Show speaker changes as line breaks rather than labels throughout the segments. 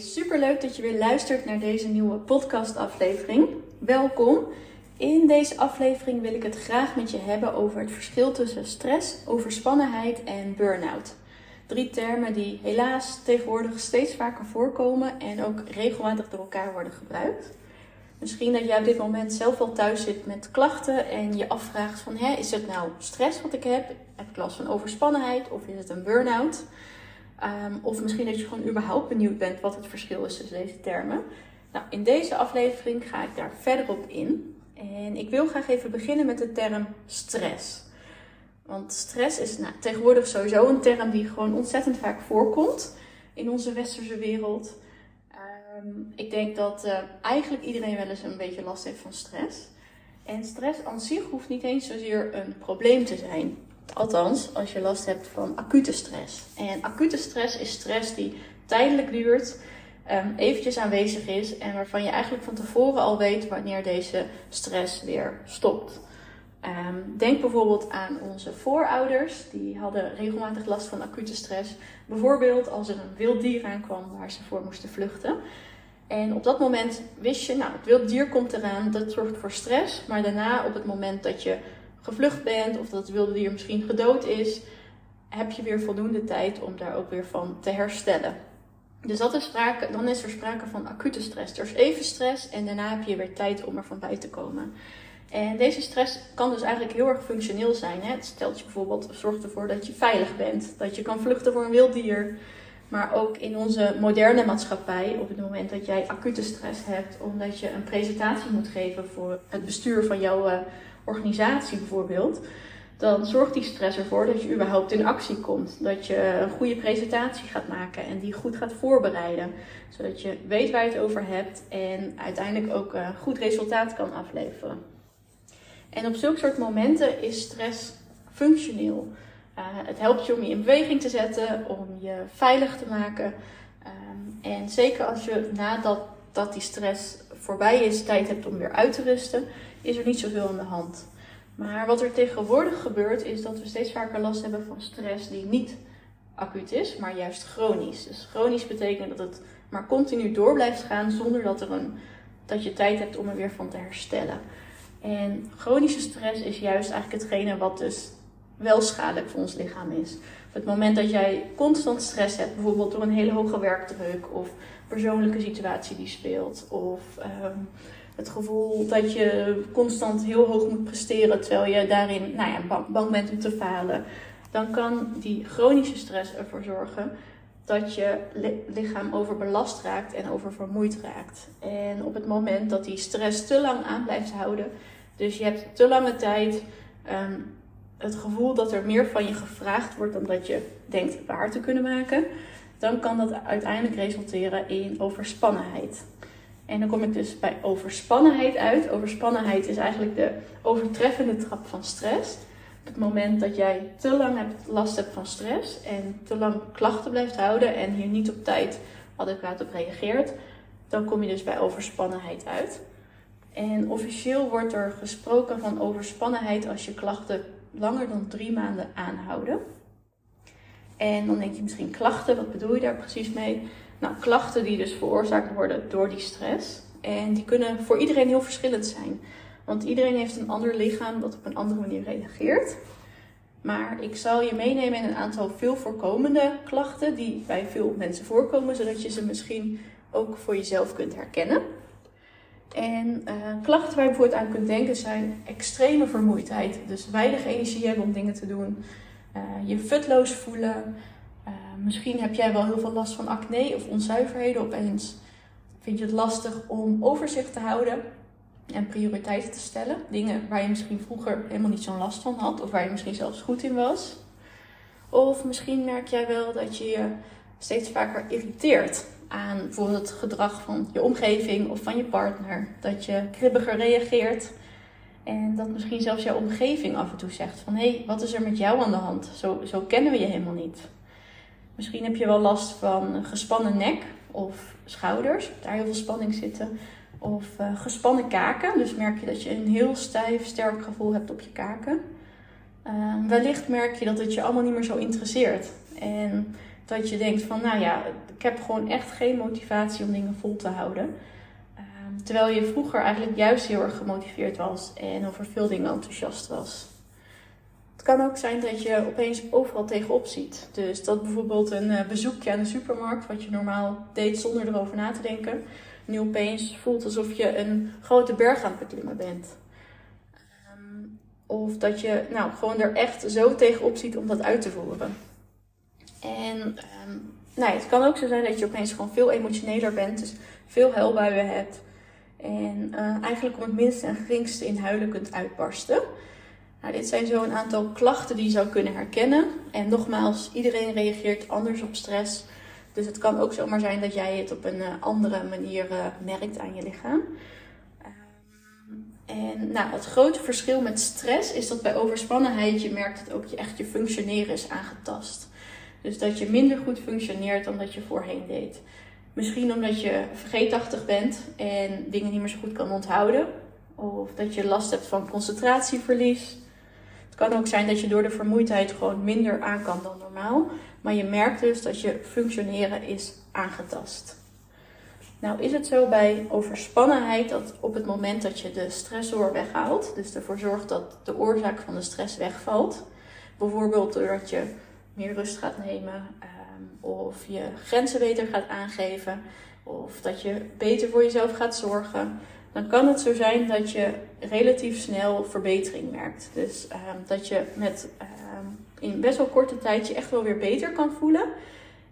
super leuk dat je weer luistert naar deze nieuwe podcastaflevering. Welkom. In deze aflevering wil ik het graag met je hebben over het verschil tussen stress, overspannenheid en burn-out. Drie termen die helaas tegenwoordig steeds vaker voorkomen en ook regelmatig door elkaar worden gebruikt. Misschien dat jij op dit moment zelf wel thuis zit met klachten en je afvraagt van hè, is het nou stress wat ik heb? Heb ik last van overspannenheid of is het een burn-out? Ehm, of misschien dat je gewoon überhaupt benieuwd bent wat het verschil is tussen deze termen. Nou, in deze aflevering ga ik daar verder op in. En ik wil graag even beginnen met de term stress. Want stress is nou, tegenwoordig sowieso een term die gewoon ontzettend vaak voorkomt in onze westerse wereld. Ehm, ik denk dat uh, eigenlijk iedereen wel eens een beetje last heeft van stress. En stress aan zich hoeft niet eens zozeer een probleem te zijn. Althans, als je last hebt van acute stress. En acute stress is stress die tijdelijk duurt, um, eventjes aanwezig is en waarvan je eigenlijk van tevoren al weet wanneer deze stress weer stopt. Um, denk bijvoorbeeld aan onze voorouders, die hadden regelmatig last van acute stress. Bijvoorbeeld als er een wild dier aankwam waar ze voor moesten vluchten. En op dat moment wist je, nou, het wild dier komt eraan, dat zorgt voor stress. Maar daarna, op het moment dat je gevlucht bent of dat het wilde dier misschien gedood is, heb je weer voldoende tijd om daar ook weer van te herstellen. Dus dat is sprake, dan is er sprake van acute stress. Er is even stress en daarna heb je weer tijd om er van bij te komen. En deze stress kan dus eigenlijk heel erg functioneel zijn. Hè? Het stelt je bijvoorbeeld, zorgt ervoor dat je veilig bent, dat je kan vluchten voor een wild dier. Maar ook in onze moderne maatschappij, op het moment dat jij acute stress hebt, omdat je een presentatie moet geven voor het bestuur van jouw eh, organisatie bijvoorbeeld, dan zorgt die stress ervoor dat je überhaupt in actie komt. Dat je een goede presentatie gaat maken en die goed gaat voorbereiden. Zodat je weet waar je het over hebt en uiteindelijk ook een goed resultaat kan afleveren. En op zulke soort momenten is stress functioneel. Uh, het helpt je om je in beweging te zetten, om je veilig te maken. Um, en zeker als je nadat dat die stress voorbij is, tijd hebt om weer uit te rusten, is er niet zoveel aan de hand. Maar wat er tegenwoordig gebeurt, is dat we steeds vaker last hebben van stress die niet acuut is, maar juist chronisch. Dus chronisch betekent dat het maar continu door blijft gaan zonder dat, er een, dat je tijd hebt om er weer van te herstellen. En chronische stress is juist eigenlijk hetgene wat dus wel schadelijk voor ons lichaam is. Op het moment dat jij constant stress hebt, bijvoorbeeld door een hele hoge werkdruk of persoonlijke situatie die speelt, of um, het gevoel dat je constant heel hoog moet presteren terwijl je daarin nou ja, bang bent om te falen, dan kan die chronische stress ervoor zorgen dat je lichaam overbelast raakt en oververmoeid raakt. En op het moment dat die stress te lang aan blijft houden, dus je hebt te lange tijd um, het gevoel dat er meer van je gevraagd wordt dan dat je denkt waar te kunnen maken, dan kan dat uiteindelijk resulteren in overspannenheid. En dan kom ik dus bij overspannenheid uit. Overspannenheid is eigenlijk de overtreffende trap van stress. Op het moment dat jij te lang hebt, last hebt van stress en te lang klachten blijft houden en hier niet op tijd adequaat op reageert, dan kom je dus bij overspannenheid uit. En officieel wordt er gesproken van overspannenheid als je klachten langer dan drie maanden aanhouden. En dan denk je misschien klachten, wat bedoel je daar precies mee? Nou, klachten die dus veroorzaakt worden door die stress. En die kunnen voor iedereen heel verschillend zijn. Want iedereen heeft een ander lichaam dat op een andere manier reageert. Maar ik zal je meenemen in een aantal veel voorkomende klachten die bij veel mensen voorkomen, zodat je ze misschien ook voor jezelf kunt herkennen. En uh, klachten waar je bijvoorbeeld aan kunt denken zijn extreme vermoeidheid. Dus weinig energie hebben om dingen te doen. Uh, je futloos voelen. Uh, misschien heb jij wel heel veel last van acne of onzuiverheden opeens. Vind je het lastig om overzicht te houden en prioriteiten te stellen. Dingen waar je misschien vroeger helemaal niet zo'n last van had. Of waar je misschien zelfs goed in was. Of misschien merk jij wel dat je je steeds vaker irriteert aan bijvoorbeeld het gedrag van je omgeving of van je partner. Dat je kribbiger reageert. En dat misschien zelfs jouw omgeving af en toe zegt van hé, hey, wat is er met jou aan de hand? Zo, zo kennen we je helemaal niet. Misschien heb je wel last van gespannen nek of schouders, daar heel veel spanning zitten. Of uh, gespannen kaken, dus merk je dat je een heel stijf, sterk gevoel hebt op je kaken. Uh, wellicht merk je dat het je allemaal niet meer zo interesseert. En dat je denkt van, nou ja, ik heb gewoon echt geen motivatie om dingen vol te houden. Ehm, terwijl je vroeger eigenlijk juist heel erg gemotiveerd was en over veel dingen enthousiast was. Het kan ook zijn dat je opeens overal tegenop ziet. Dus dat bijvoorbeeld een eh, bezoekje aan de supermarkt, wat je normaal deed zonder erover na te denken, nu opeens voelt alsof je een grote berg aan het beklimmen bent. Ehm, of dat je nou, gewoon er echt zo tegenop ziet om dat uit te voeren. En um, nou, het kan ook zo zijn dat je opeens gewoon veel emotioneler bent, dus veel huilbuien hebt. En uh, eigenlijk om het minste en geringste in huilen kunt uitbarsten. Nou, dit zijn zo een aantal klachten die je zou kunnen herkennen. En nogmaals, iedereen reageert anders op stress. Dus het kan ook zomaar zijn dat jij het op een uh, andere manier uh, merkt aan je lichaam. Um, en nou, het grote verschil met stress is dat bij overspannenheid je merkt dat ook je echt je functioneren is aangetast. Dus dat je minder goed functioneert dan dat je voorheen deed. Misschien omdat je vergeetachtig bent en dingen niet meer zo goed kan onthouden. Of dat je last hebt van concentratieverlies. Het kan ook zijn dat je door de vermoeidheid gewoon minder aan kan dan normaal. Maar je merkt dus dat je functioneren is aangetast. Nou is het zo bij overspannenheid dat op het moment dat je de stressor weghaalt, dus ervoor zorgt dat de oorzaak van de stress wegvalt, bijvoorbeeld doordat je meer rust gaat nemen, um, of je grenzen beter gaat aangeven, of dat je beter voor jezelf gaat zorgen, dan kan het zo zijn dat je relatief snel verbetering merkt. Dus um, dat je met um, in best wel korte tijd je echt wel weer beter kan voelen.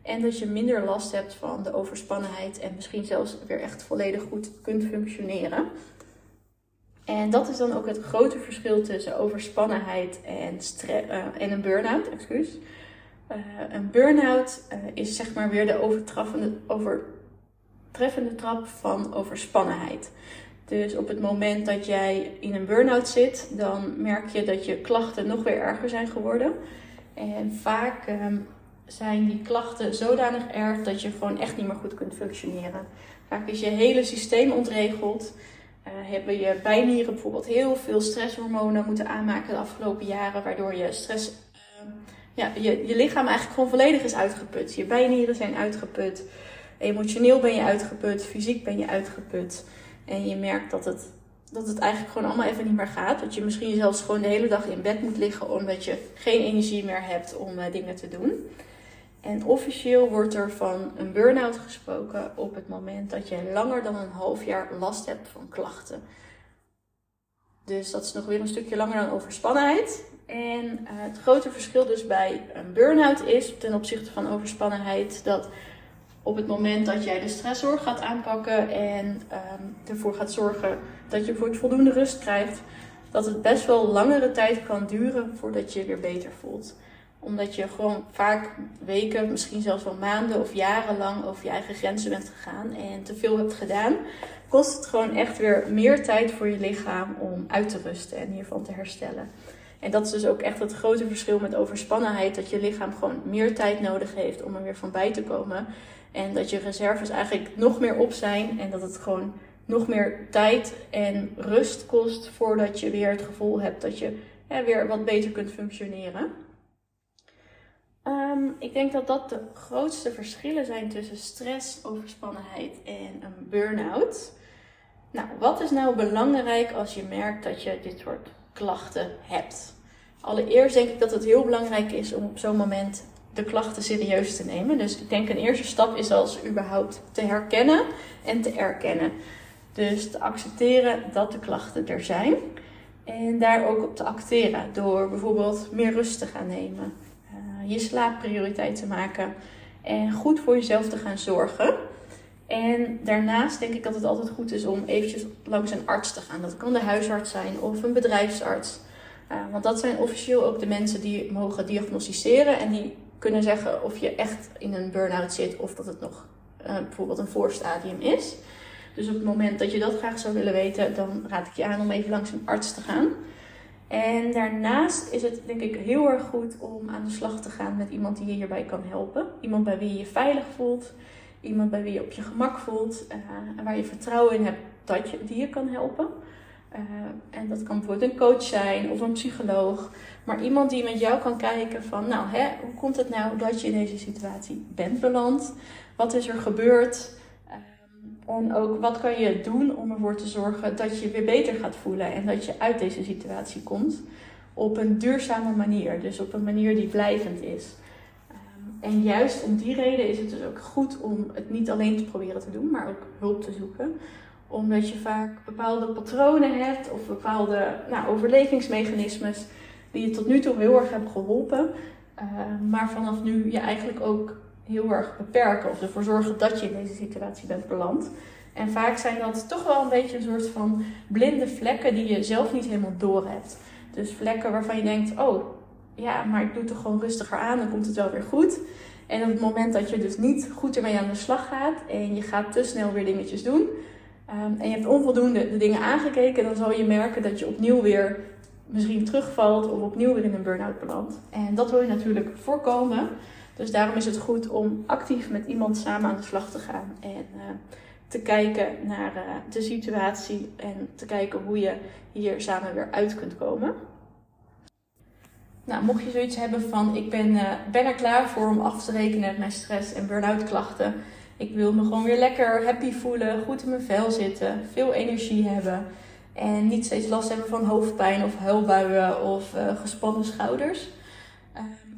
En dat je minder last hebt van de overspannenheid en misschien zelfs weer echt volledig goed kunt functioneren. En dat is dan ook het grote verschil tussen overspannenheid en, uh, en een burn-out. Excuus. Uh, een burn-out uh, is zeg maar weer de overtreffende, trap van overspannenheid. Dus op het moment dat jij in een burn-out zit, dan merk je dat je klachten nog weer erger zijn geworden. En vaak um, zijn die klachten zodanig erg dat je gewoon echt niet meer goed kunt functioneren. Vaak is je hele systeem ontregeld. Uh, hebben je bijnieren bijvoorbeeld heel veel stresshormonen moeten aanmaken de afgelopen jaren, waardoor je stress, uh, ja, je, je lichaam eigenlijk gewoon volledig is uitgeput. Je bijnieren zijn uitgeput, emotioneel ben je uitgeput, fysiek ben je uitgeput. En je merkt dat het, dat het eigenlijk gewoon allemaal even niet meer gaat. Dat je misschien zelfs gewoon de hele dag in bed moet liggen omdat je geen energie meer hebt om uh, dingen te doen. En officieel wordt er van een burn-out gesproken op het moment dat je langer dan een half jaar last hebt van klachten. Dus dat is nog weer een stukje langer dan overspannenheid. En uh, het grote verschil dus bij een burn-out is ten opzichte van overspannenheid dat op het moment dat jij de stressor gaat aanpakken en um, ervoor gaat zorgen dat je voldoende rust krijgt, dat het best wel langere tijd kan duren voordat je je weer beter voelt. Omdat je gewoon vaak weken, misschien zelfs wel maanden of jarenlang over je eigen grenzen bent gegaan en te veel hebt gedaan, kost het gewoon echt weer meer tijd voor je lichaam om uit te rusten en hiervan te herstellen. En dat is dus ook echt het grote verschil met overspannenheid. Dat je lichaam gewoon meer tijd nodig heeft om er weer van bij te komen. En dat je reserves eigenlijk nog meer op zijn. En dat het gewoon nog meer tijd en rust kost voordat je weer het gevoel hebt dat je weer wat beter kunt functioneren. Um, ik denk dat dat de grootste verschillen zijn tussen stress, overspannenheid en een burn-out. Nou, wat is nou belangrijk als je merkt dat je dit soort klachten hebt? Allereerst denk ik dat het heel belangrijk is om op zo'n moment de klachten serieus te nemen. Dus ik denk een eerste stap is als überhaupt te herkennen en te erkennen. Dus te accepteren dat de klachten er zijn. En daar ook op te acteren. Door bijvoorbeeld meer rust te gaan nemen. Je slaap prioriteit te maken. En goed voor jezelf te gaan zorgen. En daarnaast denk ik dat het altijd goed is om eventjes langs een arts te gaan. Dat kan de huisarts zijn of een bedrijfsarts. Uh, want dat zijn officieel ook de mensen die mogen diagnosticeren en die kunnen zeggen of je echt in een burn-out zit of dat het nog uh, bijvoorbeeld een voorstadium is. Dus op het moment dat je dat graag zou willen weten, dan raad ik je aan om even langs een arts te gaan. En daarnaast is het denk ik heel erg goed om aan de slag te gaan met iemand die je hierbij kan helpen. Iemand bij wie je je veilig voelt. Iemand bij wie je op je gemak voelt. Uh, en waar je vertrouwen in hebt dat je, die je kan helpen. Uh, en dat kan bijvoorbeeld een coach zijn of een psycholoog. Maar iemand die met jou kan kijken van, nou, hè, hoe komt het nou dat je in deze situatie bent beland? Wat is er gebeurd? En ook wat kan je doen om ervoor te zorgen dat je weer beter gaat voelen en dat je uit deze situatie komt op een duurzame manier. Dus op een manier die blijvend is. Um, en juist om die reden is het dus ook goed om het niet alleen te proberen te doen, maar ook hulp te zoeken omdat je vaak bepaalde patronen hebt of bepaalde nou, overlevingsmechanismes die je tot nu toe heel erg hebben geholpen, uh, maar vanaf nu je eigenlijk ook heel erg beperken of ervoor zorgen dat je in deze situatie bent beland. En vaak zijn dat toch wel een beetje een soort van blinde vlekken die je zelf niet helemaal door hebt. Dus vlekken waarvan je denkt, oh ja, maar ik doe het toch gewoon rustiger aan, dan komt het wel weer goed. En op het moment dat je dus niet goed ermee aan de slag gaat en je gaat te snel weer dingetjes doen, um, en je hebt onvoldoende de dingen aangekeken, dan zal je merken dat je opnieuw weer misschien terugvalt of opnieuw weer in een burn-out belandt. En dat wil je natuurlijk voorkomen. Dus daarom is het goed om actief met iemand samen aan de slag te gaan en uh, te kijken naar uh, de situatie en te kijken hoe je hier samen weer uit kunt komen. Nou, mocht je zoiets hebben van ik ben, uh, ben er klaar voor om af te rekenen met mijn stress en burn-out klachten. Ik wil me gewoon weer lekker happy voelen, goed in mijn vel zitten, veel energie hebben. En niet steeds last hebben van hoofdpijn of huilbuien of gespannen schouders.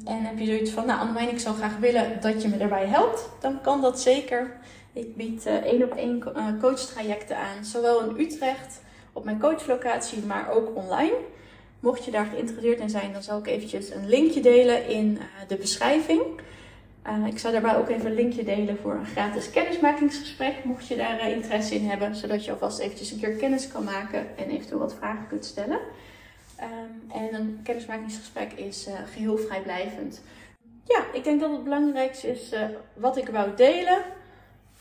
En heb je zoiets van, nou Annemijn, ik zou graag willen dat je me daarbij helpt. Dan kan dat zeker. Ik bied uh, één op één uh, coachtrajecten aan. Zowel in Utrecht op mijn coachlocatie, maar ook online. Mocht je daar geïnteresseerd in zijn, dan zal ik eventjes een linkje delen in de beschrijving. Ik zal daarbij ook even een linkje delen voor een gratis kennismakingsgesprek, mocht je daar interesse in hebben, zodat je alvast eventjes een keer kennis kan maken en eventueel wat vragen kunt stellen. Um, en een kennismakingsgesprek is uh, geheel vrijblijvend. Ja, ik denk dat het belangrijkste is wat ik wou delen.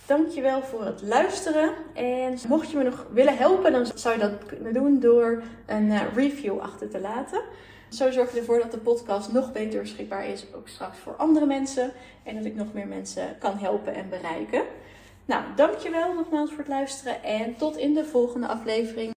Dankjewel voor het luisteren. En mocht je me nog willen helpen, dan zou je dat kunnen doen door een review achter te laten. Zo zorg je ervoor dat de podcast nog beter beschikbaar is, ook straks voor andere mensen. En dat ik nog meer mensen kan helpen en bereiken. Nou, dankjewel nogmaals voor het luisteren en tot in de volgende aflevering.